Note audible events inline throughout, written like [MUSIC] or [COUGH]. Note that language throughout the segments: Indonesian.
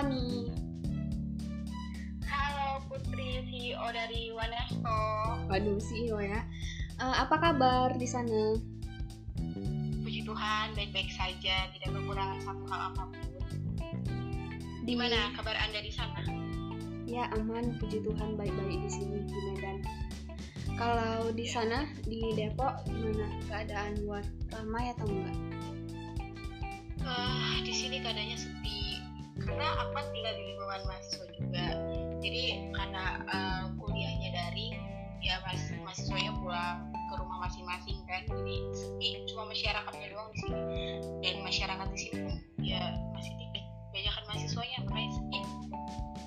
Fani. Halo Putri CEO dari Wanesto. Waduh, CEO ya. Uh, apa kabar di sana? Puji Tuhan, baik-baik saja, tidak kekurangan satu hal apa pun. Di mana kabar Anda di sana? Ya, aman, puji Tuhan baik-baik di sini di Medan. Kalau di ya. sana di Depok gimana keadaan buat ramai atau enggak? Uh, di sini keadaannya karena aku tinggal di lingkungan mahasiswa juga. Jadi karena uh, kuliahnya dari ya mas mahasiswanya pulang ke rumah masing-masing kan. Jadi sepi. Cuma masyarakatnya doang di sini. Dan masyarakat di sini ya masih dikit. Banyak kan mahasiswanya makanya sepi.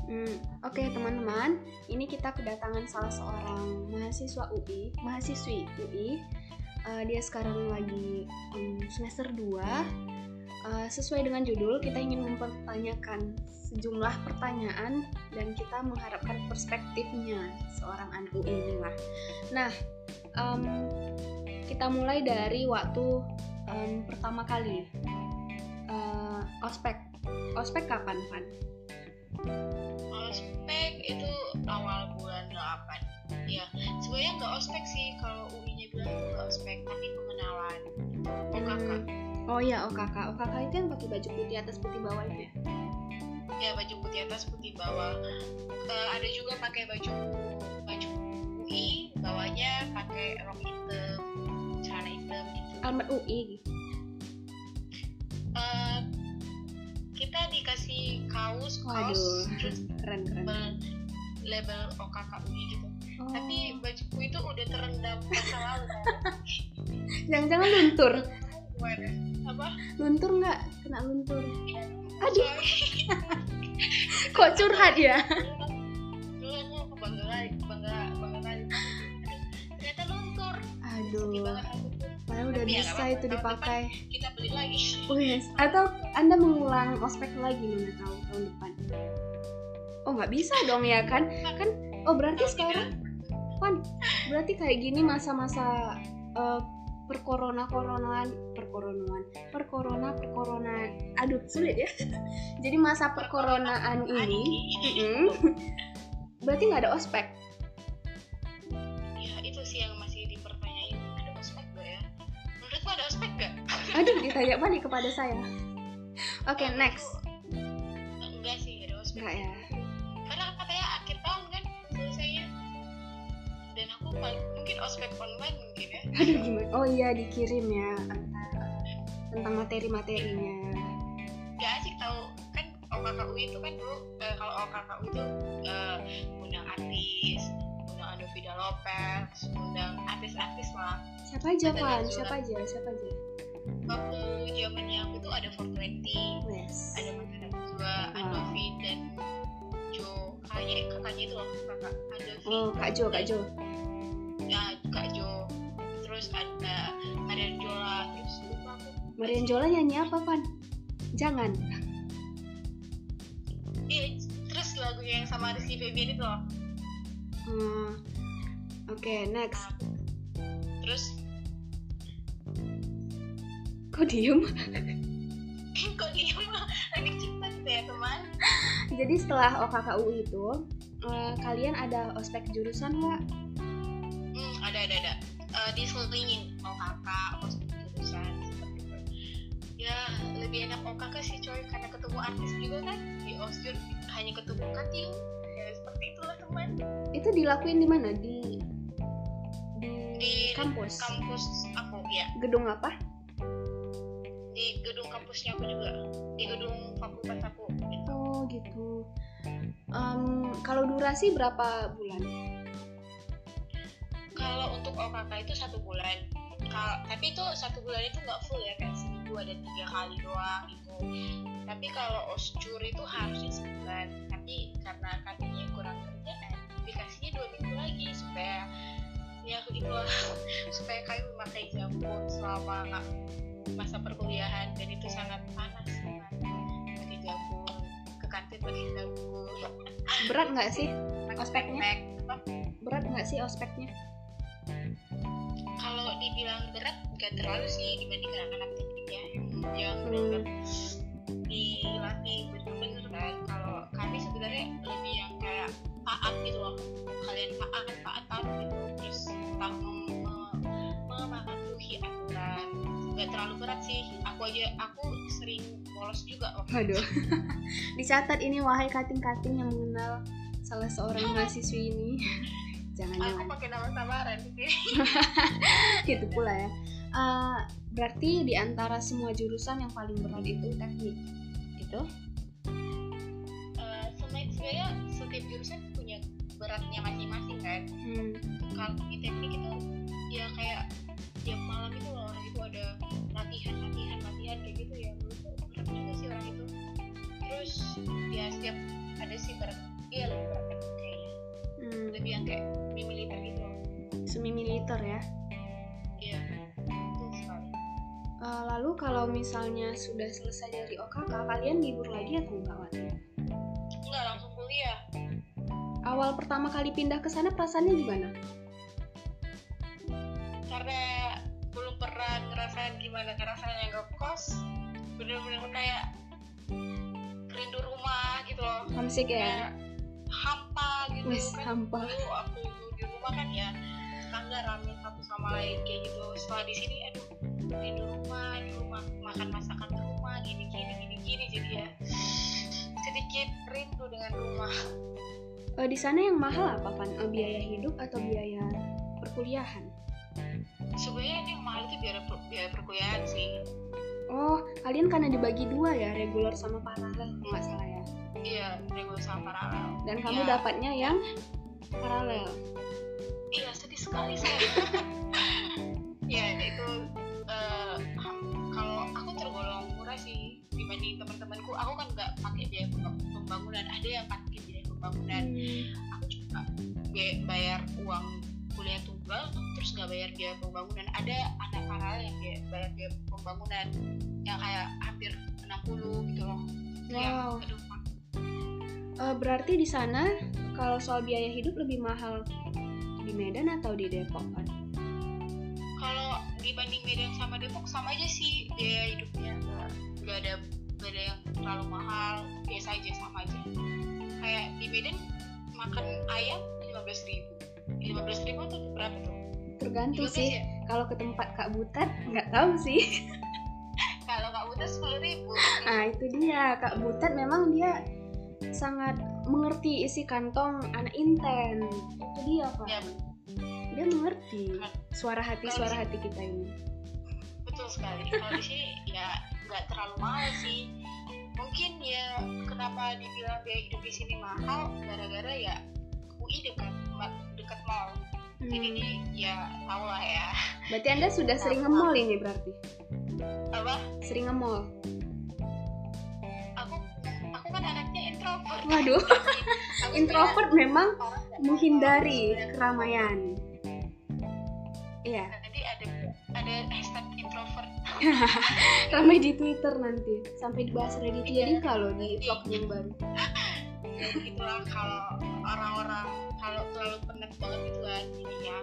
Hmm, Oke okay, teman-teman, ini kita kedatangan salah seorang mahasiswa UI, mahasiswi UI. Uh, dia sekarang lagi um, semester 2 uh, sesuai dengan judul kita ingin mempertanyakan sejumlah pertanyaan dan kita mengharapkan perspektifnya seorang anak UI inilah. Nah, um, kita mulai dari waktu um, pertama kali uh, ospek. Ospek kapan, Pan? Ospek itu awal bulan 8 Ya, sebenarnya nggak ospek sih kalau UI-nya bilang itu nggak ospek, tapi pengenalan. OKK. Hmm Oh iya OKK. OKK itu yang pakai baju putih atas putih bawah itu ya? Ya baju putih atas putih bawah. Uh, ada juga pakai baju baju UI, bawahnya pakai rok hitam, celana hitam gitu. Alamat UI gitu. Uh, kita dikasih kaos, kaos Waduh, terus keren keren. Label, label OKK UI gitu. Oh. Tapi bajuku itu udah terendam masa lalu. [LAUGHS] Jangan-jangan luntur [LAUGHS] apa? Luntur nggak? Kena luntur. Iya. aduh. [LAUGHS] Kok curhat ya? Dulu bangga bangga bangga ternyata luntur. Aduh. Padahal udah Tapi ya, bisa ya, itu dipakai. Kita beli lagi. Oh yes. Atau Anda mengulang ospek lagi mana tahu tahun depan. Oh nggak bisa dong ya kan? Kan oh berarti sekarang kan berarti kayak gini masa-masa uh, perkorona koronaan perkoronaan perkorona perkorona aduh sulit ya. [LAUGHS] Jadi masa perkoronaan ini berarti nggak ada ospek? Ya itu sih yang masih dipertanyain. Ada ospek gak ya? Menurutmu ada ospek gak [LAUGHS] aduh ditanya balik kepada saya. Oke okay, next. enggak sih ada ospek. Enggak ya dan aku mungkin ospek online mungkin ya. Aduh gimana? Oh iya dikirim ya tentang materi-materinya. Gak asik tahu kan OKKU itu kan dulu eh, kalau OKKU itu eh, undang artis undang Andovida Lopez undang artis-artis lah. Siapa aja pan siapa aja? Siapa aja? Waktu zamannya aku tuh ada 420 yes. ada Matana juga wow. Andovi dan Jo. Kakaknya kakaknya itu loh kakak. Andovi oh Kak Jo Kak Jo. Ya Kak Jo. Terus ada Marian Jola. Terus lupa aku. Marian Jola nyanyi apa pan? Jangan. Iya terus lagu yang sama Rizky Febian itu loh. Hmm. oke okay, next terus? Kok diem? [LAUGHS] Kok diem? Lagi cepat ya teman jadi setelah OKKU itu uh, kalian ada ospek jurusan nggak? Hmm, ada ada ada. Uh, diselingin OKK ospek jurusan seperti itu. Ya lebih enak OKK sih coy karena ketemu artis juga kan di osjur hanya ketemu kating ya seperti itulah teman. Itu dilakuin di mana? Di di, di kampus? kampus aku ya. Gedung apa? Di gedung kampusnya aku juga di gedung fakultas aku. Gitu. oh gitu. Um, kalau durasi berapa bulan? Kalau untuk OKK itu satu bulan. Kal tapi itu satu bulan itu nggak full ya kayak seminggu ada tiga kali doang gitu. Tapi kalau oscur itu harusnya sebulan. Tapi karena katanya kurang kerjaan dikasihnya dua minggu lagi supaya ya begitulah supaya kayu memakai jamu selama masa perkuliahan dan itu sangat panas pakai jamu ke kantin pakai jamu berat nggak sih ospeknya? berat nggak sih ospeknya? Kalau dibilang berat gak terlalu sih dibandingkan anak-anak teknik ya. Yang hmm. benar-benar dilatih benar-benar kan. Kalau kami sebenarnya lebih yang kayak taat gitu loh. Kalian taat taat taat gitu me- mematuhi aturan nggak terlalu berat sih aku aja aku sering bolos juga waktu Waduh. [LAUGHS] Dicatat ini wahai kating-kating yang mengenal salah seorang mahasiswi ini. [LAUGHS] Jangan aku jangan. pakai nama samaran sih [LAUGHS] Gitu pula ya. Eh, berarti di antara semua jurusan yang paling berat itu teknik. Gitu. Eh, sebenarnya setiap jurusan beratnya masing-masing kan Hmm. kalau di teknik itu ya kayak tiap malam itu loh orang itu ada latihan latihan latihan kayak gitu ya menurutku berat juga sih orang itu terus ya setiap ada sih berat iya lebih berat kayaknya Hmm. lebih yang kayak di militer gitu loh Semi militer ya. iya sekali Eh, lalu kalau misalnya sudah selesai dari OKK, kalian libur lagi atau enggak? Wan? enggak langsung kuliah Awal pertama kali pindah ke sana perasaannya gimana? karena belum pernah ngerasain gimana rasanya ngekos bener-bener kayak rindu rumah gitu loh Homesick ya? kayak hampa gitu Wis, kan hampa. dulu aku di rumah kan ya tetangga rame satu sama lain kayak gitu setelah di sini aduh rindu rumah di rumah makan masakan di rumah gini gini gini gini jadi ya sedikit rindu dengan rumah Eh, di sana yang mahal apa kan? Eh, biaya hidup atau biaya perkuliahan? sebenarnya ini yang mahal itu biaya per- biaya perkuliahan sih Oh, kalian karena dibagi dua ya, reguler sama paralel nggak salah ya. iya regular sama paralel Dan kamu Iya. dapatnya yang paralel. iya sedih sekali saya [LAUGHS] ya itu ham- kalau aku tergolong murah sih dibanding teman-temanku aku kan nggak pakai biaya pem- pembangunan ada yang pakai Hmm. aku biaya- bayar uang kuliah tunggal terus nggak bayar biaya pembangunan ada anak paralel yang biaya, bayar biaya pembangunan yang kayak hampir 60 gitu loh Itu yang, Wow. aduh, Eh, berarti di sana kalau soal biaya hidup lebih mahal di Medan atau di Depok kan? kalau dibanding Medan sama Depok sama aja sih biaya hidupnya nggak nggak ada nggak ada yang terlalu mahal biasa aja sama aja kayak di Medan makan ayam lima belas ribu lima belas ribu tuh berapa tuh Tergantung 15 sih. ya Kalau ke tempat Kak Butat nggak tahu sih. [LAUGHS] kalau nggak udah sepuluh ribu Nah itu dia Kak Butat memang dia sangat mengerti isi kantong anak inten. Itu dia Pak. ya Dia mengerti suara hati Kalau suara hati kita ini. betul sekali kalau di sini ya nggak terlalu mahal sih mungkin ya kenapa dibilang biaya hidup di sini mahal? Gara-gara ya UI dekat dekat mall. Jadi Hmm. ini ya tau lah ya. Berarti anda [LAUGHS] sudah sering nge-mall ini berarti? apa? Sering nge-mall? aku aku kan anaknya introvert. Waduh, [LAUGHS] [LAUGHS] introvert memang nggak menghindari keramaian. Iya, jadi ada ada hashtag introvert [LAUGHS] ramai di Twitter nanti. Sampai dibahas Raditya Dika loh di vlog yang baru. ya begitulah kalau orang-orang kalau terlalu penat banget gitu kan. Jadi ya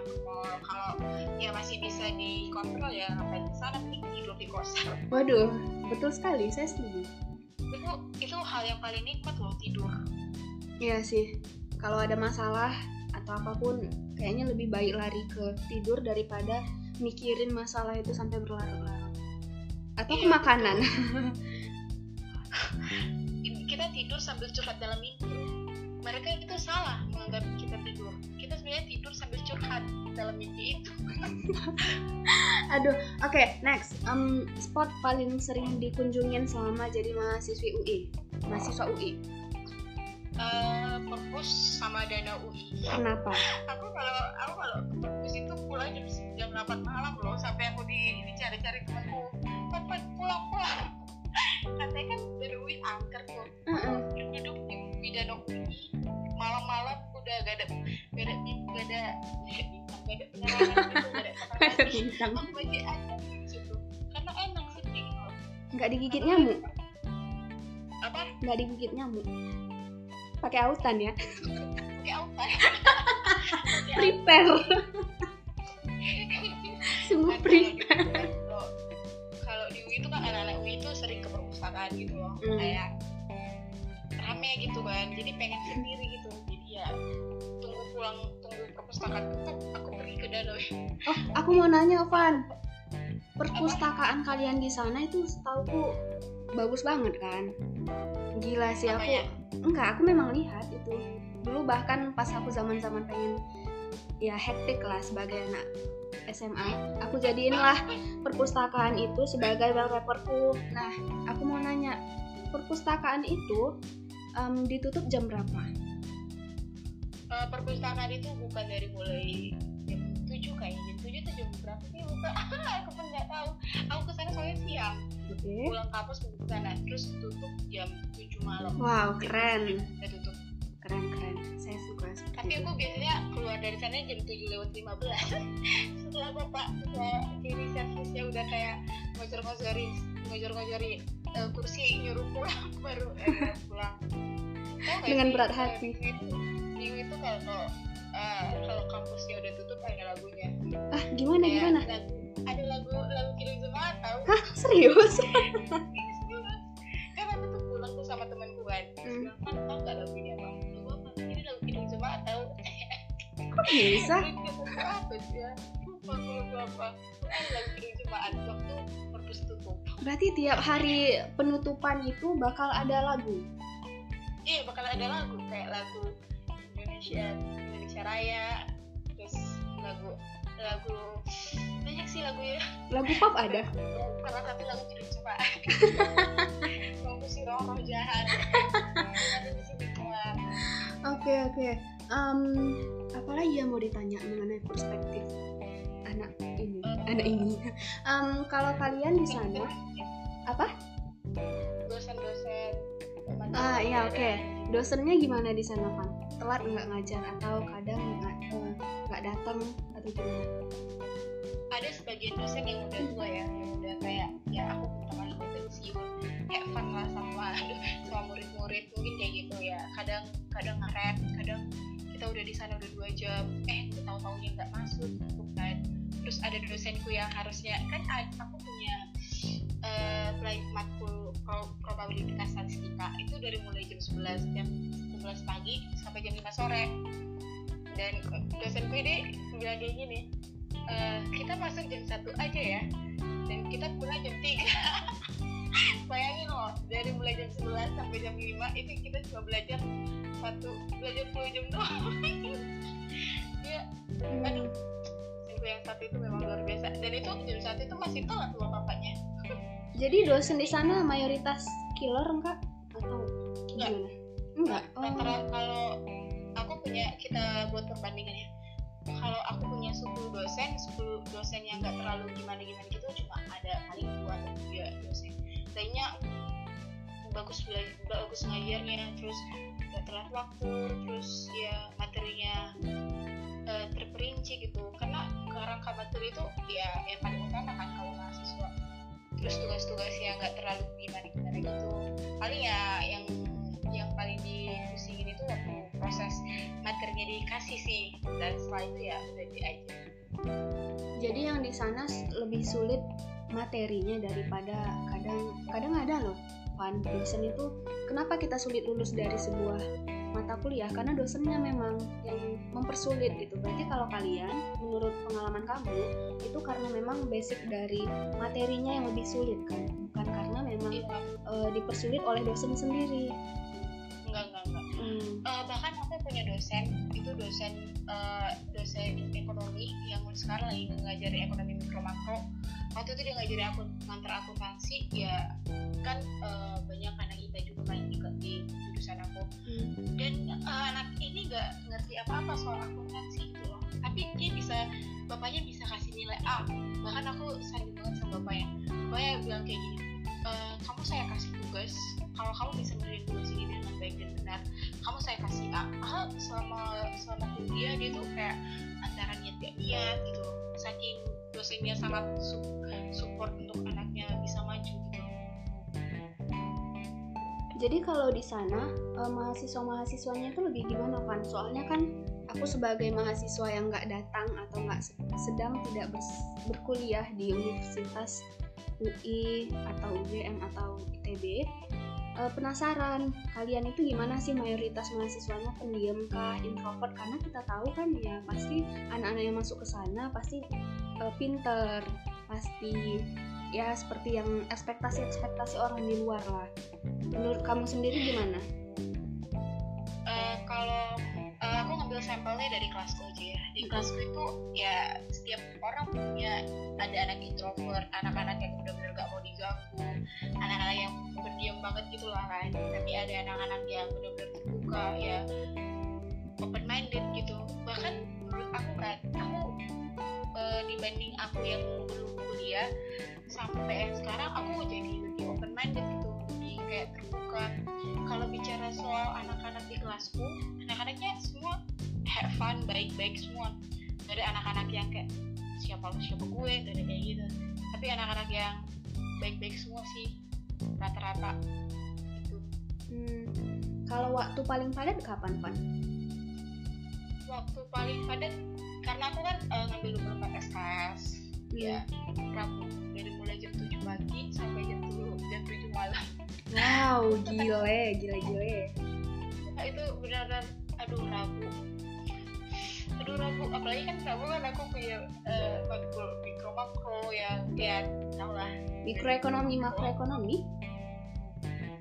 kalau ya masih bisa dikontrol ya ngapain ke sana? Mending tidur di kosan. Waduh, betul sekali, saya setuju. itu itu hal yang paling nikmat loh tidur. Iya sih, kalau ada masalah atau apa pun, kayaknya lebih baik lari ke tidur daripada mikirin masalah itu sampai berlarut-larut. Atau ke makanan. Kita tidur sambil curhat dalam mimpi mereka itu salah menganggap kita tidur kita sebenarnya tidur sambil curhat dalam mimpi itu [LAUGHS] Aduh, oke, next. Em, spot paling sering dikunjungin selama jadi mahasiswi UI, mahasiswa UI. Eh, perpus sama dana UI Kenapa? aku kalau aku kalau perpus itu pulang jam jam 8 malam loh sampai aku di dicari-cari temanku pan pan pulang pulang. Katanya kan dari UI angker tuh. Duduk di, danau UI malam-malam udah gak ada gak ada gak ada gak ada [LAUGHS] gak ada bintang. aja situ karena enak gitu Nggak digigit nyamuk, apa? Nggak digigit nyamuk. Pakai autan ya. pakai apa [LAUGHS] Prepare. [LAUGHS] Di prepare. Kan ke gitu loh. Hmm. kayak rame gitu kan jadi pengen sendiri gitu. Jadi ya tunggu pulang tunggu perpustakaan tutup aku pergi ke danau. Oh aku mau nanya Van. Perpustakaan kalian di sana itu setahuku bagus banget kan? Gila sih aku Apanya? enggak aku memang lihat itu. Dulu bahkan pas aku zaman zaman pengen ya hektik lah sebagai anak SMA aku jadiin lah perpustakaan itu sebagai wallpaperku nah aku mau nanya perpustakaan itu em, ditutup jam berapa? Eh, perpustakaan itu bukan dari mulai jam 7 kayaknya. Jam 7 tuh jam berapa sih? Lupa. [LAUGHS] Aku pun nggak tahu. Aku ke sana soalnya siang. Oke. Pulang kampus ke sana terus tutup jam 7 malam. Wow keren. udah tutup keren keren saya suka seperti tapi aku biasanya keluar dari sana jam 7 lewat 15 [LAUGHS] setelah bapak setelah kiri servisnya udah kayak ngojor-ngojorin ngojor-ngojorin eh, kursi nyuruh pulang [LAUGHS] baru eh, pulang. Tau Dengan sih, berat eh, hati. Minggu itu, kalau eh, kalau kampusnya udah tutup ada lagunya. Ah gimana Kayak gimana? lagu, ada lagu lagu kidung jemaat tau hah serius? [LAUGHS] Kan aku tuh pulang tuh sama temanku kan. Hmm. bilang kan tau gak lagu tau kok bisa? Ya? Apa? Waktu perpus tutup. Berarti tiap hari penutupan itu bakal ada lagu? Iya bakal ada lagu. Kayak lagu Indonesia Indonesia Raya terus lagu lagu banyak sih lagunya lagu pop ada? Salah satu lagu kidung jemaat [LAUGHS] lagu si roh roh jahat. [LAUGHS] Ada di sini semua. Oke oke. Em, apalagi yang mau ditanya mengenai perspektif anak ini? Anak ini. Em, kalau kalian di sana apa? dosen-dosen Ah iya oke. Dosennya gimana di sana Pan? Telat nggak ngajar atau kadang nggak eh, nggak datang atau gimana? ada sebagian dosen yang udah tua ya yang udah kayak ya aku pensiun kayak fun lah sama [LAUGHS] sama murid-murid mungkin kayak gitu ya kadang kadang ngerem kadang kita udah di sana udah dua jam eh tahu tahunya nggak masuk gitu kan. Terus ada dosenku yang harusnya kan aku punya pelajaran matkul pro- probabilitas statistika itu dari mulai jam 11 jam 11 pagi sampai jam 5 sore. Dan dosenku ini bilang kayak gini "Eh, kita masuk jam satu aja ya dan kita pulang jam 3 [LAUGHS] bayangin loh dari mulai jam 11 sampai jam 5 itu kita cuma belajar satu belajar 10 jam doang [LAUGHS] ya aduh dosenku yang satu itu memang luar biasa dan itu jam satu itu masih telat loh bapaknya Jadi dosen di sana mayoritas killer enggak atau Nggak. gimana? Enggak. Oh. Rata-rata kalau aku punya kita buat perbandingan ya kalau aku punya 10 dosen 10 dosen yang nggak terlalu gimana gimana gitu cuma ada paling dua atau tiga dosen lainnya bagus bela- bagus ngajarnya. Terus nggak telat waktu terus ya materinya eh, terperinci gitu. Karena kerangka materi itu ya yang paling utama kan kalau mahasiswa. Terus tugas-tugasnya nggak terlalu gimana gimana gitu. Paling ya yang yang paling dipusingin itu waktu proses materinya dikasih sih. Dan setelah itu ya udah diajar. Jadi yang di sana lebih sulit materinya daripada kadang kadang ada loh Van dosen itu kenapa kita sulit lulus dari sebuah mata kuliah karena dosennya memang yang mempersulit gitu. Berarti kalau kalian menurut pengalaman kamu itu karena memang basic dari materinya yang lebih sulit kan, bukan karena memang eh, dipersulit oleh dosen sendiri. Hmm. Eh, bahkan aku punya dosen itu dosen eh, dosen ekonomi yang sekarang lagi ngajari ekonomi mikro makro waktu itu dia ngajari akun ngantar akuntansi ya kan eh, banyak anak IPA juga kan di, di jurusan aku. Hmm. dan eh, anak ini nggak ngerti apa-apa soal akuntansi loh. Tapi dia bisa bapaknya bisa kasih nilai A. Bahkan aku sayang banget sama bapaknya. Bapaknya bilang kayak gini "Eh, kamu saya kasih tugas kalau kamu bisa ngerjain tugas ini dengan baik dan benar kamu saya kasih A ah selama selama kuliah dia tuh kayak antara niat gak niat gitu. Saking dosennya sangat su- support untuk anaknya bisa maju gitu. Jadi kalau di sana eh, mahasiswa-mahasiswanya itu lebih gimana Van? Soalnya kan aku sebagai mahasiswa yang nggak datang atau nggak se- sedang tidak berkuliah di universitas UI atau UGM atau ITB, uh, penasaran kalian itu gimana sih mayoritas mahasiswanya? Pendiam kah introvert? Karena kita tahu kan ya pasti anak-anak yang masuk ke sana pasti uh, pinter pasti ya seperti yang ekspektasi-ekspektasi orang di luar lah. Menurut kamu sendiri gimana? Uh, kalau uh, aku ngambil sampelnya dari kelasku aja ya. Di kelasku itu ya setiap orang punya ada anak introvert anak-anak yang benar-benar gak mau diganggu anak-anak yang berdiam banget gitu lah kan. Tapi ada anak-anak yang benar-benar terbuka ya open minded gitu. Bahkan menurut aku kan aku uh, dibanding aku yang belum kuliah sampai sekarang aku jadi lebih open minded gitu kayak terbuka. Kalau bicara soal anak-anak di kelasku anak-anaknya semua fun baik-baik semua. Dari anak-anak yang kayak siapa siapa gue? Gak ada kayak gitu. Tapi anak-anak yang baik-baik semua sih rata-rata. Gitu. Hmm, kalau waktu paling padat kapan Pan? waktu paling padat karena aku kan uh, ngambil 24 SKS hmm. ya Rabu dari mulai jam 7 pagi sampai jam 7 jam 7 malam. Wow [LAUGHS] gile gile gile. Nah, itu benar-benar aduh Rabu aduh Rabu apalagi kan Rabu kan aku punya uh, makro mikro makro yang ya tau lah mikroekonomi makroekonomi?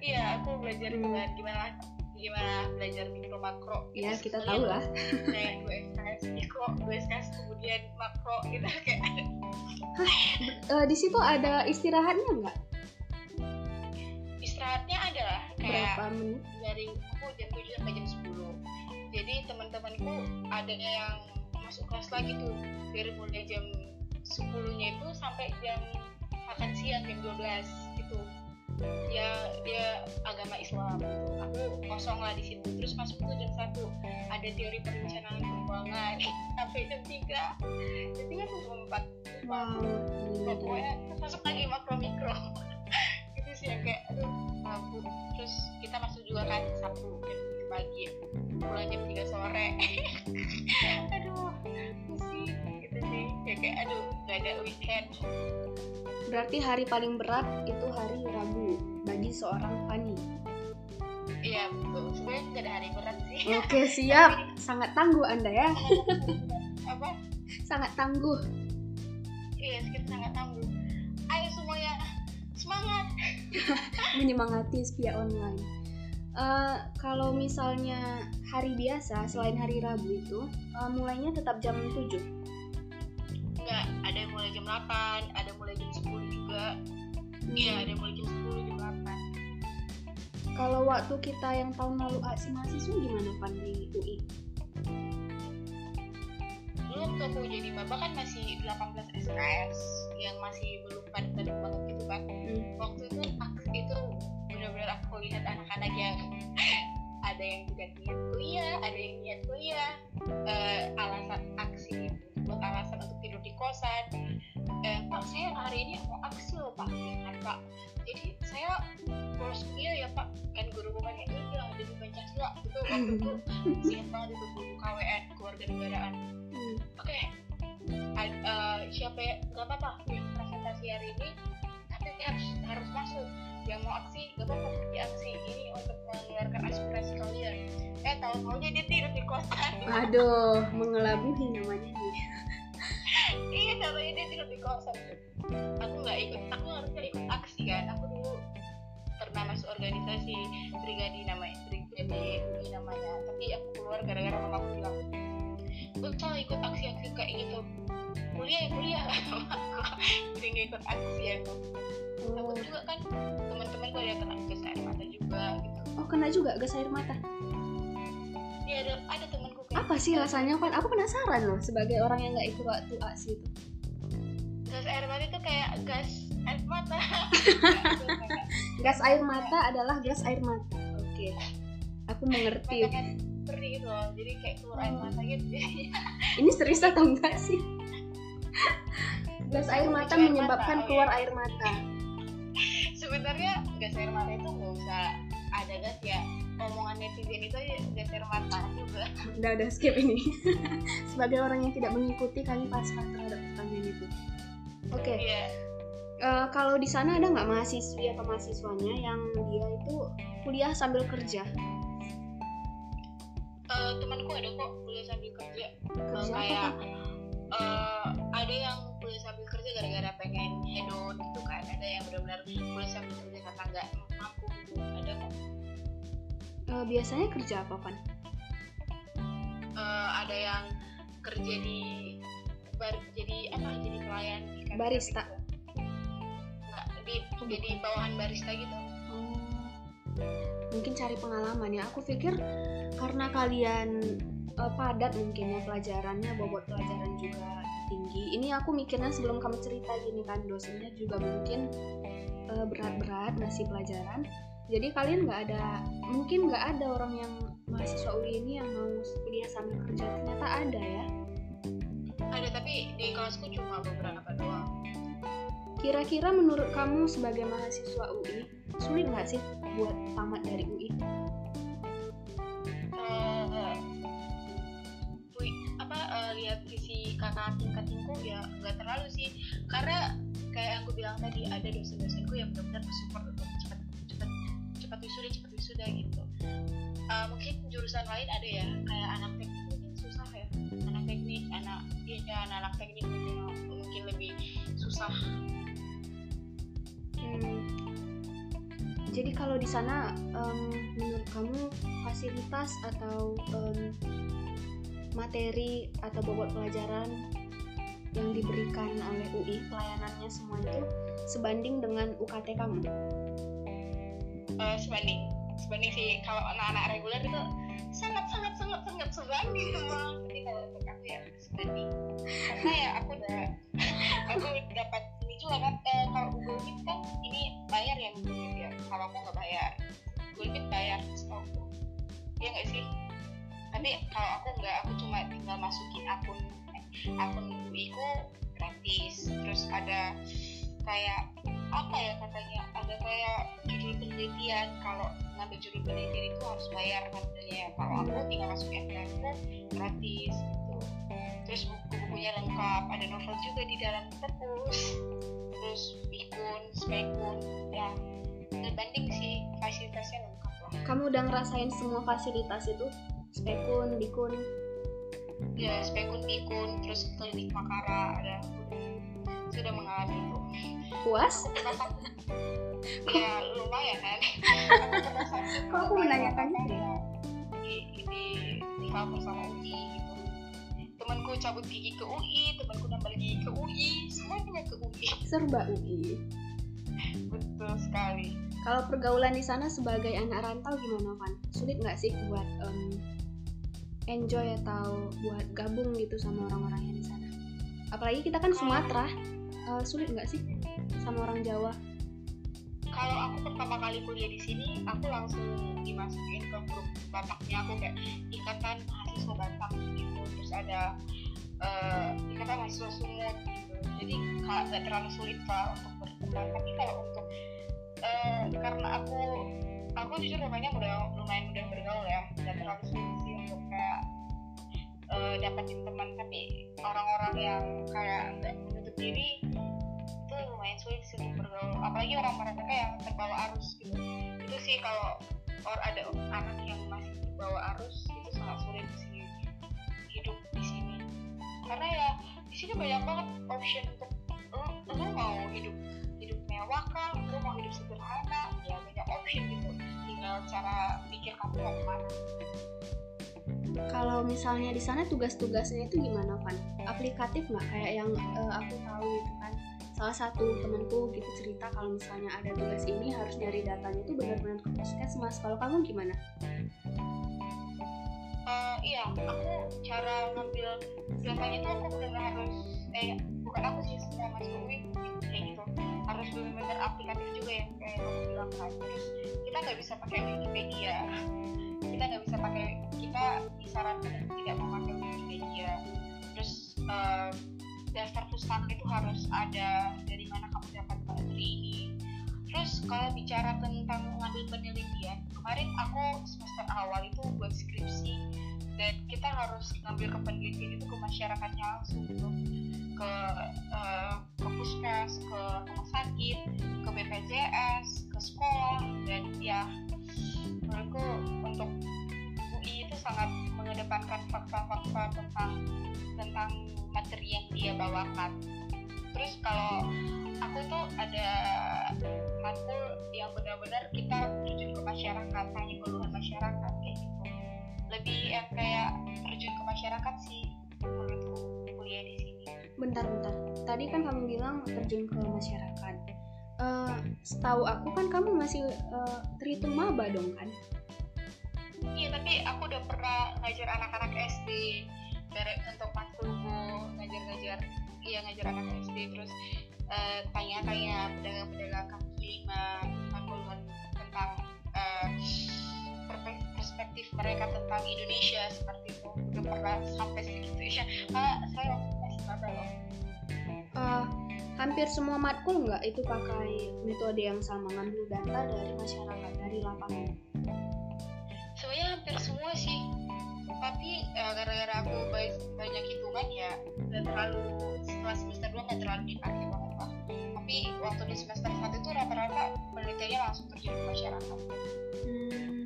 Iya aku belajar hmm. dengan gimana gimana belajar mikro makro ya kita tahu lah kayak gue SKS mikro gue SKS kemudian makro gitu [LAUGHS] kayak Hah, uh, di situ ada istirahatnya nggak? Istirahatnya ada lah kayak berapa menit? dari aku jam 7 sampai jam 10 jadi teman-temanku ada yang masuk kelas lagi tuh dari mulai jam 10 nya itu sampai jam makan siang jam 12 itu ya dia agama Islam gitu. aku kosong lah di situ. Terus masuk tuh jam satu. Ada teori perencanaan keuangan [LAUGHS] sampai jam tiga. Jam tiga jam empat. Wow. pokoknya terus masuk lagi makro mikro sih ya kayak aduh aku terus kita masuk juga kan sabtu jam tujuh pagi pulang jam tiga sore [LAUGHS] aduh pusing gitu sih ya kayak aduh gak ada weekend Berarti hari paling berat itu hari Rabu bagi seorang Fani. Iya, betul. Sebenarnya tidak ada hari berat sih. Oke, [LAUGHS] siap. Sangat tangguh Anda ya. Apa? Sangat tangguh. Iya, kita sangat tangguh. Semangat. [LAUGHS] Menyemangati setia online. Uh, kalau misalnya hari biasa selain hari Rabu itu uh, mulainya tetap jam 7 enggak ada yang mulai jam 8 ada mulai jam 10 juga iya hmm. ada yang mulai jam 10 jam 8 kalau waktu kita yang tahun lalu aksi mahasiswa gimana Pan di UI? Dulu waktu aku jadi maba kan masih 18 SKS yang masih belum padat-padat banget gitu kan. Hmm. waktu itu itu benar-benar aku lihat anak-anak yang [LAUGHS] ada yang juga niat kuliah ada yang niat kuliah uh, alasan aksi buat alasan untuk tidur di kosan eh, pak saya hari ini mau aksi loh pak kan pak. Jadi saya bolos kuliah ya pak. Kan guru ini bilang jadi pancasila itu waktu itu. [LAUGHS] Siap banget itu guru KWN keluarga negaraan. Oke. Okay. uh, siapa ya? Nggak apa-apa yang presentasi hari ini tapi harus harus masuk. Yang mau aksi gak apa-apa pergi aksi. Ini untuk mengeluarkan aspirasi kalian. Eh tahu taunya dia tidur di kosan aduh mengelabuhi namanya nih iya contohnya dia tidur di kosan aku nggak ikut aku harusnya ikut aksi kan. Aku dulu pernah masuk organisasi brigadi namanya brigadi ini namanya. Tapi aku keluar gara-gara mama aku bilang kalau ikut aksi-aksi kayak gitu. Kuliah ya kuliah. [LAUGHS] Jadi nggak ikut aksi ya. Aku juga kan teman-teman gue yang kena gas air mata juga gitu. Oh kena juga gas air mata? Iya ada ada temanku apa sih rasanya kan aku penasaran loh sebagai orang yang nggak ikut waktu aksi itu. Gas air mata itu kayak gas air mata. [LAUGHS] Gas air mata adalah gas air mata. Oke. Okay. aku mengerti. Perih gitu loh jadi kayak keluar air mata gitu. [LAUGHS] Ini serius atau enggak sih? Gas air mata menyebabkan keluar air mata. [LAUGHS] Sebenarnya gas air mata itu nggak usah ada gas ya omongan netizen itu gas air mata juga udah udah skip ini [LAUGHS] sebagai orang yang tidak mengikuti kami pasrah terhadap pertanyaan itu oke okay. Iya. yeah. uh, kalau di sana ada nggak mahasiswi atau mahasiswanya yang dia itu kuliah sambil kerja uh, temanku ada kok kuliah sambil kerja, kerja uh, kayak uh, ada yang kerja gara-gara pengen hedon gitu kan. Ada yang benar-benar kuliah sambil kerja karena nggak mampu gitu. Ada kok uh, biasanya kerja apa kan uh, ada yang kerja di bar jadi apa jadi pelayan di barista. Gitu. nggak di jadi bawahan barista gitu. Oh. mungkin cari pengalaman ya. Aku pikir karena kalian uh, padat mungkin ya pelajarannya bobot pelajaran juga tinggi. Ini aku mikirnya sebelum kamu cerita gini kan dosennya juga mungkin uh, berat-berat ngasih pelajaran. Jadi kalian nggak ada mungkin nggak ada orang yang mahasiswa UI ini yang mau kuliah sambil kerja. Ternyata ada ya. Ada tapi di kelasku cuma beberapa doang. Kira-kira menurut kamu sebagai mahasiswa UI sulit nggak sih buat tamat dari UI visi kakak tingkatku ya nggak terlalu sih. Karena kayak yang aku bilang tadi ada dosen-dosenku yang benar-benar support untuk cepat cepat cepat wisuda cepat wisuda gitu. Uh, mungkin jurusan lain ada ya kayak anak teknik mungkin susah ya. Anak teknik anak ya anak-anak teknik mungkin lebih susah. Hmm. jadi kalau di sana um, menurut kamu fasilitas atau um, materi atau bobot pelajaran yang diberikan oleh UI pelayanannya semua itu sebanding dengan UKT kamu? Uh, sebanding, sebanding sih. Kalau anak-anak reguler itu sangat sangat sangat sangat sebanding sama tapi kalau untuk aku ya sebanding. Karena ya aku udah [LAUGHS] aku dapat ini juga kan. Eh, kalau Meet kan ini bayar ya Meet ya. Kalau aku nggak bayar Meet bayar setahu ya nggak sih? Tapi kalau aku nggak aku cuma tinggal masukin akun akun UI ku gratis. Terus ada kayak apa ya katanya? Ada kayak judul penelitian. Kalau ngambil judul penelitian itu harus bayar katanya kalau aku tinggal masukin aku gratis gitu. Terus buku-bukunya lengkap. Ada novel juga di dalam perpus terus bikun spekun ya. Terbanding sih fasilitasnya lengkap lah. Kamu udah ngerasain semua fasilitas itu? Spekun bikun ya spekun bikun terus klinik makara ada sudah mengalami itu puas? [LAUGHS] Ya lumayan. [LAUGHS] Kan? Kok aku menanyakan ya di di di kampus sama UI gitu. Temanku cabut gigi ke UI temanku nambah gigi ke UI semuanya ke UI serba UI betul sekali. Kalau pergaulan di sana sebagai anak rantau gimana Van? Sulit nggak sih buat um, enjoy atau buat gabung gitu sama orang-orang yang di sana. Apalagi kita kan Sumatera uh, sulit nggak sih sama orang Jawa? Kalau aku pertama kali kuliah di sini aku langsung dimasukin ke grup Bataknya aku kayak ikatan mahasiswa Batak gitu. Terus ada uh, ikatan mahasiswa Sumut gitu. Jadi nggak terlalu sulit lah untuk berkembang. Tapi kalau untuk uh, karena aku aku jujur namanya udah lumayan udah bergaul ya nggak terlalu sulit sih uh, dapetin teman tapi orang-orang yang kayak nggak menutup diri itu lumayan sulit sih untuk bergaul. Apalagi orang mereka yang terbawa arus gitu. Itu sih kalau or ada anak yang masih terbawa arus itu sangat sulit sih hidup di sini. Karena ya di sini banyak banget option untuk lo mau hidup hidup mewah kan lo mau hidup sederhana ya banyak option gitu. Tinggal cara pikir kamu mau ke mana kalau misalnya di sana tugas-tugasnya itu gimana kan aplikatif nggak? Kayak yang uh, aku tahu itu kan. Salah satu temanku gitu cerita kalau misalnya ada tugas ini harus nyari datanya itu benar-benar ke puskesmas. Kalau kamu gimana? Uh, iya, aku cara ngambil datanya itu aku benar harus eh bukan aku sih semua mas kayak gitu. Harus benar-benar aplikatif juga ya kayak yang bilang kan. Terus kita nggak bisa pakai Wikipedia. Kita nggak bisa pakai kita disarankan tidak memakai Wikipedia terus uh, daftar pustaka itu harus ada dari mana kamu dapat materi ini. Terus kalau bicara tentang mengambil penelitian kemarin aku semester awal itu buat skripsi dan kita harus ngambil ke penelitian itu ke masyarakatnya langsung gitu. Ke uh, ke puskes ke rumah sakit ke BPJS ke sekolah dan ya menurutku untuk sangat mengedepankan fakta-fakta tentang tentang materi yang dia bawakan. Terus kalau aku tuh ada matkul yang benar-benar kita terjun ke masyarakat tanya keluhan masyarakat kayak gitu. Lebih yang kayak terjun ke masyarakat sih menurutku kuliah di sini. Bentar-bentar tadi kan kamu bilang terjun ke masyarakat. Uh, setahu aku kan kamu masih uh, terhitung maba dong kan iya tapi aku udah pernah ngajar anak-anak SD dari untuk matkulku ngajar-ngajar iya ngajar anak SD terus uh, tanya-tanya pedagang-pedagang kaki lima tentang tentang uh, perspektif mereka tentang Indonesia. Seperti itu. Udah pernah sampai segitu ya uh, saya masih maba loh uh, hampir semua matkul nggak itu pakai metode yang sama ngambil data dari masyarakat dari lapangan tapi uh, gara-gara aku banyak hitungan ya nggak terlalu setelah semester dua nggak terlalu dipakai banget lah tapi waktu di semester satu itu rata-rata penelitiannya langsung terjun ke masyarakat. Hmm,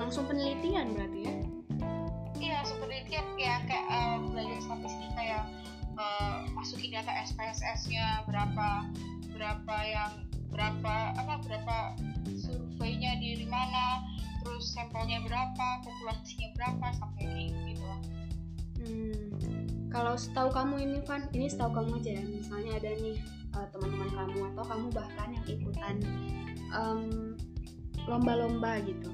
langsung penelitian berarti ya? Iya langsung penelitian ya kayak uh, belajar statistika ya uh, masukin data SPSS-nya berapa berapa yang berapa apa berapa surveinya di mana terus sampelnya berapa populasinya berapa sampai kayak gitu lah hmm, kalau setahu kamu ini kan ini setahu kamu aja ya misalnya ada nih uh, teman-teman kamu atau kamu bahkan yang ikutan lomba-lomba um, gitu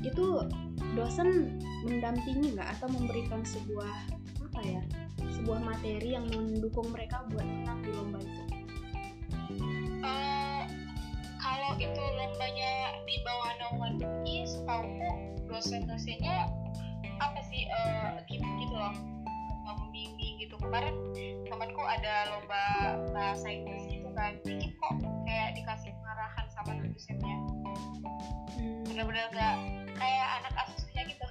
itu dosen mendampingi nggak? Atau memberikan sebuah apa ya sebuah materi yang mendukung mereka buat menang di lomba itu? Uh, kalau itu lombanya di bawah naungan UI setahu dosen-dosennya apa sih uh, gitu, gitu loh membimbing gitu. Kemarin temanku ada lomba bahasa Inggris gitu kan dikit kok kayak dikasih pengarahan sama dosennya. Hmm. benar-benar gak kayak anak asusnya gitu.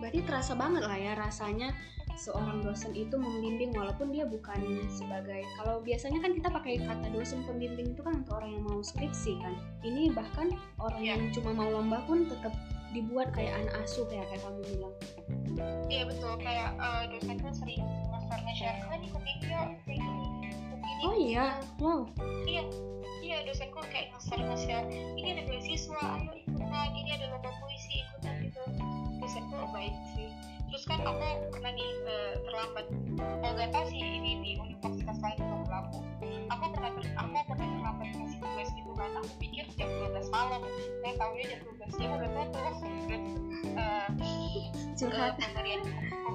Berarti terasa banget lah ya rasanya seorang dosen itu membimbing walaupun dia bukan sebagai kalau biasanya kan kita pakai kata dosen pembimbing itu kan untuk orang yang mau skripsi kan. Ini bahkan orang yeah. yang cuma mau lomba pun tetap dibuat kayak anak asuh kayak kayak kamu bilang. Iya betul. Kayak uh, dosen kan sering masternya share kan ikut ini oh iya? wow. Iya iya dosenku kayak nge-share nge-share ini ada beasiswa ayo ikutan ini ada lomba puisi ikutan gitu. Dosenku baik sih terus kan aku pernah nih uh, terlambat. Oh gak tau sih ini di universitas lain atau berlaku. Aku pernah ter, aku pernah terlambat kasih tugas gitu kan. Aku pikir jam 12 malam. Saya tahunya jam 12 siang udah terus uh, curhat. uh, pemberian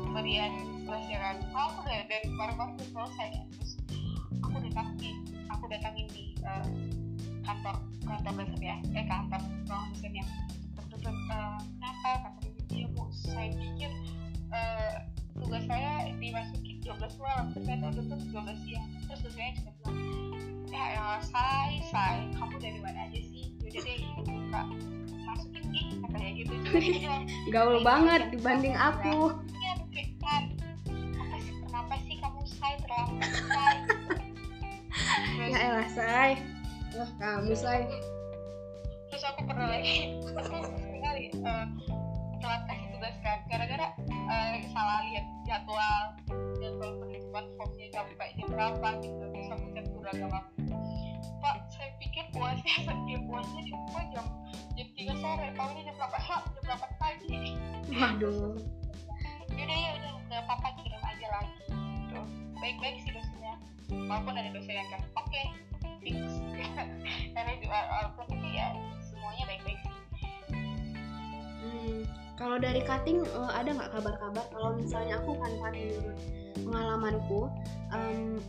pemberian tugas ya kan. Aku udah dari kemarin-kemarin udah selesai. Ya terus aku datangin aku datangin di uh, kantor kantor dosen ya. Eh kantor ruang dosennya terus uh, kenapa? Kata dia bu saya pikir uh, tugas saya dimasukin 12 malam. Ternyata udah tuh 12 siang. Terus dosennya juga bilang ya ya say say. Kamu dari mana aja sih? Yaudah deh buka. Masukin nih katanya gitu. [LAUGHS] Gaul banget dibanding aku. Iya kan apa sih kenapa sih kamu say terlambat say? [LAUGHS] Ya elah say. Wah kamu say. Terus aku pernah lagi [LAUGHS] aku sekali uh, telat kasih tugas kan. Gara-gara uh, salah lihat jadwal jadwal penitipan formnya sampai jam berapa gitu chat seragam aku. Pak saya pikir puasnya [LAUGHS] dia puasnya di rumah jam jam tiga sore tahunya jam berapa? Jam berapa pagi? Waduh. Yaudah ya udah nggak apa-apa kirim aja lagi gitu baik-baik sih dosennya. Walaupun ada dosen yang kan oke okay, fix. [LAUGHS] Karena juga walaupun ya semuanya baik-baik sih kalau dari cutting uh, ada nggak kabar-kabar? Kalau misalnya aku kan menurut pengalamanku um,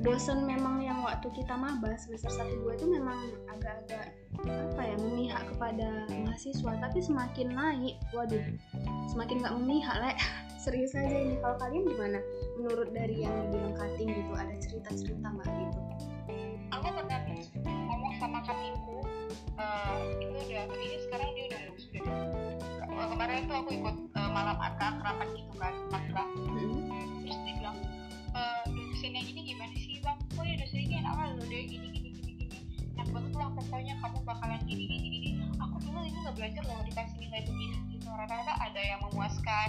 dosen memang yang waktu kita maba semester satu dua itu memang agak-agak apa ya memihak kepada mahasiswa tapi semakin naik waduh semakin nggak memihak lek. [LAUGHS] Serius aja ini. Kalau kalian gimana? Menurut dari yang bilang cutting gitu ada cerita-cerita nggak gitu? Aku pernah ngomong sama cuttingku uh, itu udah kayaknya kemarin itu aku ikut uh, malam akad rapat gitu kan masalah hmm. terus dia bilang e, dosen ini gimana sih bang? Oh ya dosen ini enak lah loh dia gini gini gini gini. Yang banget lah pokoknya kamu bakalan gini gini gini. Aku dulu ini nggak belajar loh dikasih nilai begini gitu. Rata-rata ada yang memuaskan.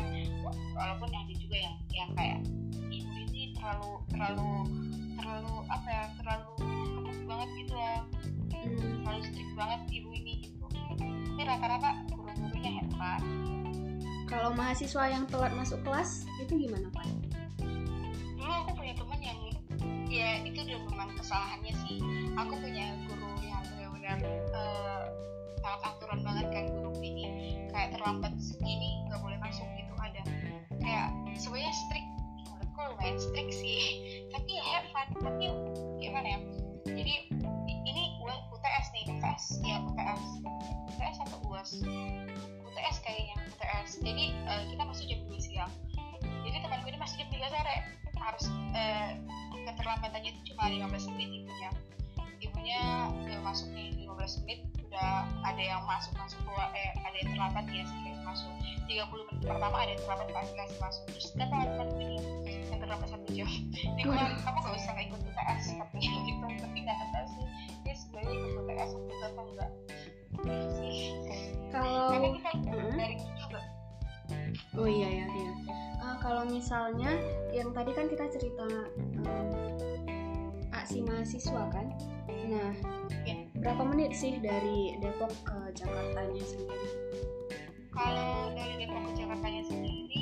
Walaupun ada juga yang yang kayak ibu ini terlalu terlalu terlalu apa ya terlalu ketat banget gitu lah. Terlalu strict banget ibu ini gitu. Tapi rata-rata guru-gurunya hebat Kalau mahasiswa yang telat masuk kelas itu gimana pak? dulu aku punya teman yang ya itu udah memang kesalahannya sih. Aku punya guru yang benar-benar eh, sangat aturan banget kan guru ini. Kayak terlambat masuk masuk keluar eh ada yang terlambat ya sedikit masuk. 30 menit pertama ada yang terlambat pas kasih masuk. Terus datang teman ini yang terlambat satu jam. [LAUGHS] Dia bilang kamu gak usah ikut UTS? Katanya gitu tapi nggak tahu sih. Dia sebenarnya ikut UTS atau enggak Gitu sih Kalau karena kita Mm-mm. dari juga. Oh iya ya iya. Eh, kalau misalnya yang tadi kan kita cerita em, aksi mahasiswa kan. Nah, Ya. Berapa menit sih dari Depok ke Jakartanya sendiri? kalau dari Depok ke Jakarta sendiri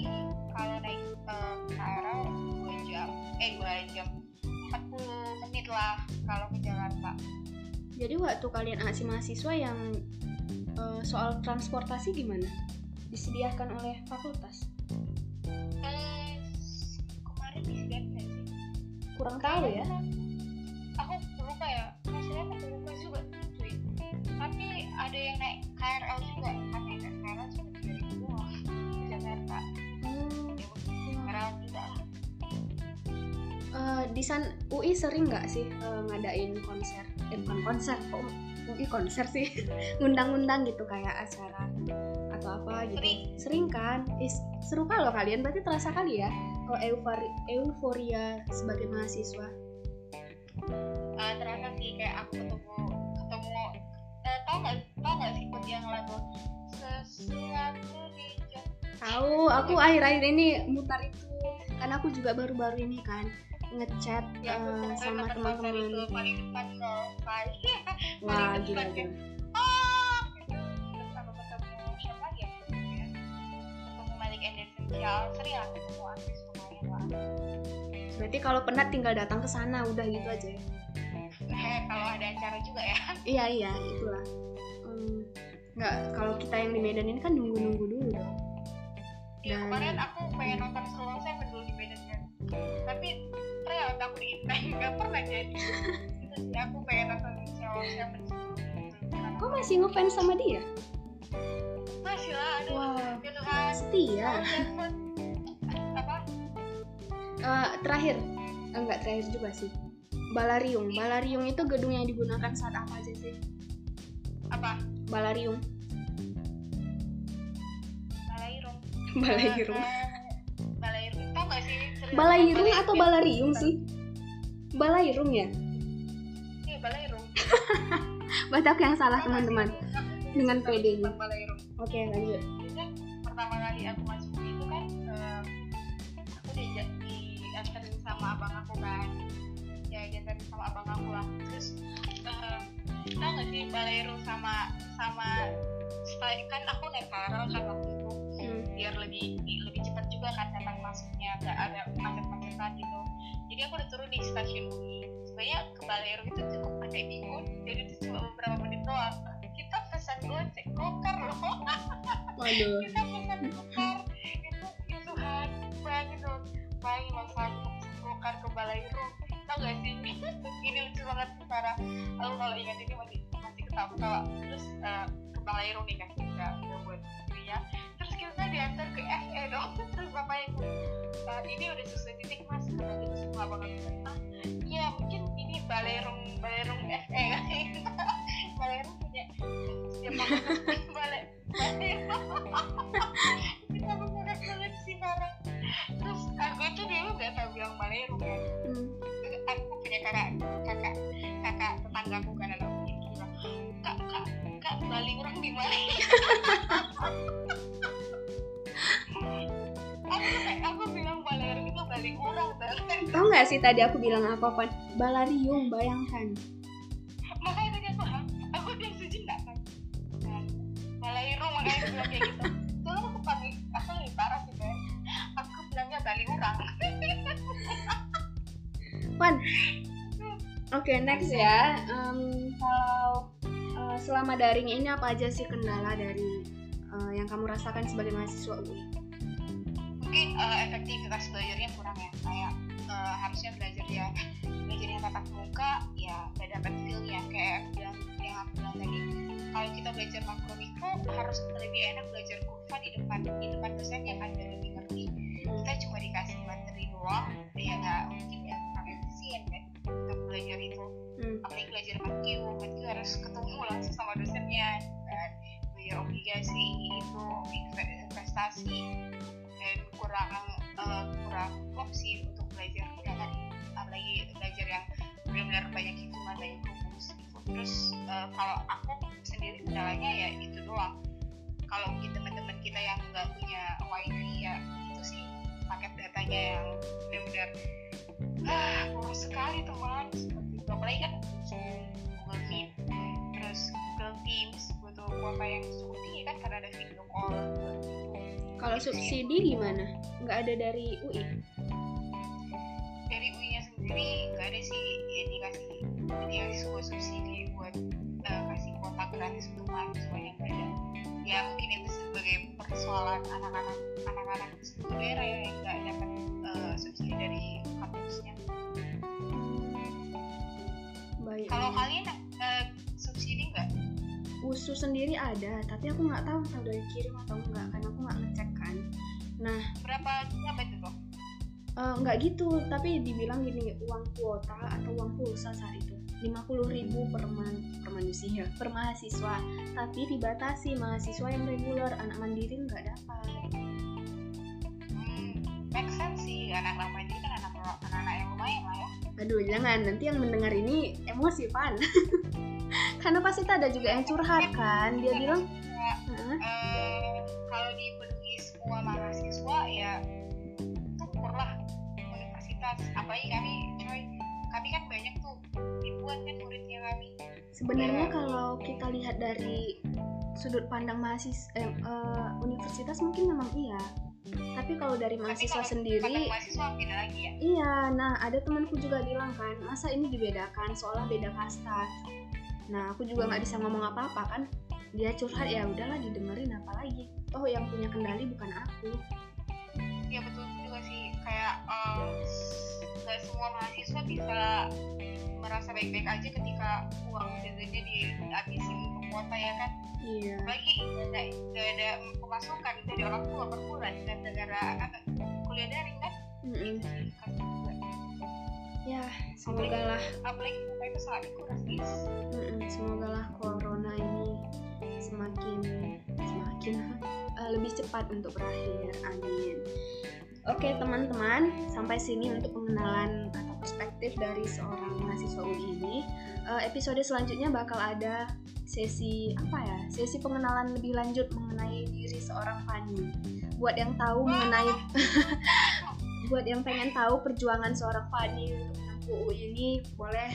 kalau naik eh, KRL 2 jam eh 2 jam 40 menit lah kalau ke Jakarta Jadi waktu kalian aksi mahasiswa yang eh, soal transportasi gimana? Disediakan oleh fakultas? eh kemarin disediakan sih Kurang tahu ya. aku lupa ya maksudnya aku lupa ada yang naik KRL juga kan naik KRL cuma tiga ribu ke Jakarta Hmm, KRL juga eh, di san UI sering nggak sih eh, ngadain konser? Eh bukan konser, kok UI konser sih? [LAUGHS] Ngundang-ngundang gitu kayak acara atau apa gitu. Sering. Sering kan? Is, seru kalau kalian berarti terasa kali ya kalau eufori, euforia sebagai mahasiswa. uh, terasa sih kayak aku ketemu uh, tau nggak tau nggak sih buat yang lagu sesuatu di jam Tahu, aku akhir-akhir ini mutar itu karena aku juga baru-baru ini kan ngechat ya kemarin sama itu teman-teman. paling depan loh paling Wah, gila kan. oh gitu. Ketemu siapa lagi ya? Ketemu Malik and Essential sering lah ketemu artis lumayan lah. Berarti kalau penat tinggal datang ke sana udah gitu aja ya. Eh kalau ada acara juga ya [LAUGHS] Iya iya itulah. Hmm, nggak kalau kita yang di Medan ini kan nunggu-nunggu dulu dong. ya Dan- kemarin aku pengen nonton Solo Seven dulu di Medan kan tapi ternyata aku di [LAUGHS] Intan nggak pernah jadi itu sih aku pengen nonton Solo Seven Kok masih ngefans sama dia? masih lah aduh Wah, ya Tuhan setia. [LAUGHS] Apa Eh, terakhir, eh, enggak terakhir juga sih. Balariung. Balariung itu gedung yang digunakan saat apa aja sih? apa Balariung. Balairung Balairum. Eh, Balairung tau gak sih Balairung? atau Balariung sih? Balairung ya? iya Balairung [LAUGHS] Berarti aku yang salah teman-teman. Dengan PD-nya. Oke lanjut. Pertama kali aku masuk itu kan eh, aku diajak diantarin sama abang aku kan diantarin sama abang aku lah. Terus eh, tau gak sih Balairung sama sama style kan aku naik KRL kan waktu itu. Hmm. biar lebih lebih cepat juga kan datang masuknya. Nggak ada macet-macetan gitu. Jadi aku udah turun di stasiun UI sebenarnya ke Balero itu cukup pakai bikun jadi itu cuma beberapa menit doang. Kita pesan gocek gokar loh. Waduh. [LAUGHS] kita pesan gokar itu itu kan bayangin dong bayangin mas aku pesan gokar ke Balero tau gak sih? [LAUGHS] Ini lucu banget parah aku kalau ingat ini masih masih ketawa-ketawa. Terus eh, ke Balero nih kan kita udah buat dirinya terus kita diantar ke FE dong. Terus bapaknya "Eh, ini udah sesuai titik mas. Kata gitu semua ah iya mungkin ini balerung balerung FE kan [LAUGHS] balerung punya orang. [LAUGHS] Bale balerung kita banget banget sih parah terus aku tuh dulu nggak tahu bilang balerung kan Hmm. Kakak kakak kakak tetanggaku kan anak bilang kak kak kak balik orang di mana aku bilang balerium itu balik orang dan Tahu nggak sih tadi aku bilang apa pan? Balarium, bayangkan. makanya tadi aku "Hah? aku diam sejenak kan kan balerium makanya aku bilang kayak gitu soalnya aku panik aku lebih parah sih kan aku bilangnya orang Pan. Oke, next ya. Em, kalau eh, selama daring ini apa aja sih kendala dari eh, yang kamu rasakan sebagai mahasiswa UI? mungkin eh, efektivitas belajarnya kurang ya kayak eh, harusnya belajar ya belajarnya tatap muka ya nggak dapat feelnya kayak bilang yang aku bilang tadi kalau kita belajar makro mikro harus lebih enak belajar kurva di depan di depan dosen yang kan lebih ngerti kita cuma dikasih materi doang ya nggak mungkin ya kurang efisien kan belajar itu Hmm. apalagi belajar MQ MQ harus ketemu langsung sama dosennya dan belajar obligasi itu inve- investasi dan kurang eh, kurang klop sih untuk belajar dengan apalagi belajar yang benar-benar banyak hitungan banyak rumus gitu. Terus eh, kalau aku sendiri kendalanya ya itu doang. Kalau mungkin teman-teman kita yang nggak punya wifi ya itu sih paket datanya yang benar-benar ah kurang sekali teman apalagi kan Google Meet terus Google Teams butuh kuota yang cukup tinggi kan karena ada video call. Kalau Gitu subsidi gimana? Nggak ada dari UI? dari UI nya sendiri nggak ada sih yang dikasih dikasih sebuah subsidi buat eh, kasih kuota gratis untuk mahasiswa yang ada ya mungkin itu sebagai persoalan anak-anak anak-anak daerah yang nggak dapat eh, subsidi dari kampusnya Baik. kalau kalian eh, subsidi nggak USU sendiri ada, tapi aku nggak tahu tahu dari kirim atau enggak, karena aku nggak ngecek kan. berapa berapa itu kok Eh, nggak gitu, tapi dibilang gini uang kuota atau uang pulsa saat itu 50.000 per, man- per manusia, per mahasiswa. Tapi dibatasi mahasiswa yang reguler, anak mandiri nggak dapat. hmm, make sense sih anak-anak mandiri kan anak anak-anak yang lumayan lah ya Aduh, jangan nanti yang mendengar ini emosi pan. [LAUGHS] Karena pasti ada juga yang curhat kan, dia bilang, Kayak, "Hah? eh, kalau dipenuhi semua mahasiswa ya syukur lah universitas apalagi kami coy kami kan banyak tuh ribuan kan muridnya kami Sebenarnya kalau kita lihat dari sudut pandang mahasiswa eh, eh, universitas mungkin memang iya. Tapi kalau dari Tapi mahasiswa kalau sendiri, mahasiswa beda lagi ya iya. Nah, ada temanku juga bilang kan, masa ini dibedakan seolah beda kasta. Nah, aku juga nggak bisa ngomong apa-apa kan. Dia curhat ya udahlah didengerin apalagi. Oh, yang punya kendali bukan aku. ya betul juga sih kayak eh, nggak semua mahasiswa bisa merasa baik-baik aja ketika uang jajannya dihabisin untuk kuota ya kan? Iya. apalagi nggak nggak ada pemasukan dari orang tua per bulan dan negara anak kuliah daring kan? Kasihan juga. Ya, semoga lah. apalagi itu sangat kurang Mm-mm, semoga lah corona ini semakin semakin eh, lebih cepat untuk berakhir. Amin oke teman-teman sampai sini untuk pengenalan atau perspektif dari seorang mahasiswa UI ini Eh, episode selanjutnya bakal ada sesi apa ya sesi pengenalan lebih lanjut mengenai diri seorang Fani buat yang tahu mengenai [LAUGHS] buat yang pengen tahu perjuangan seorang Fani untuk menempuh UI ini boleh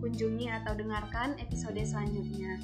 kunjungi atau dengarkan episode selanjutnya.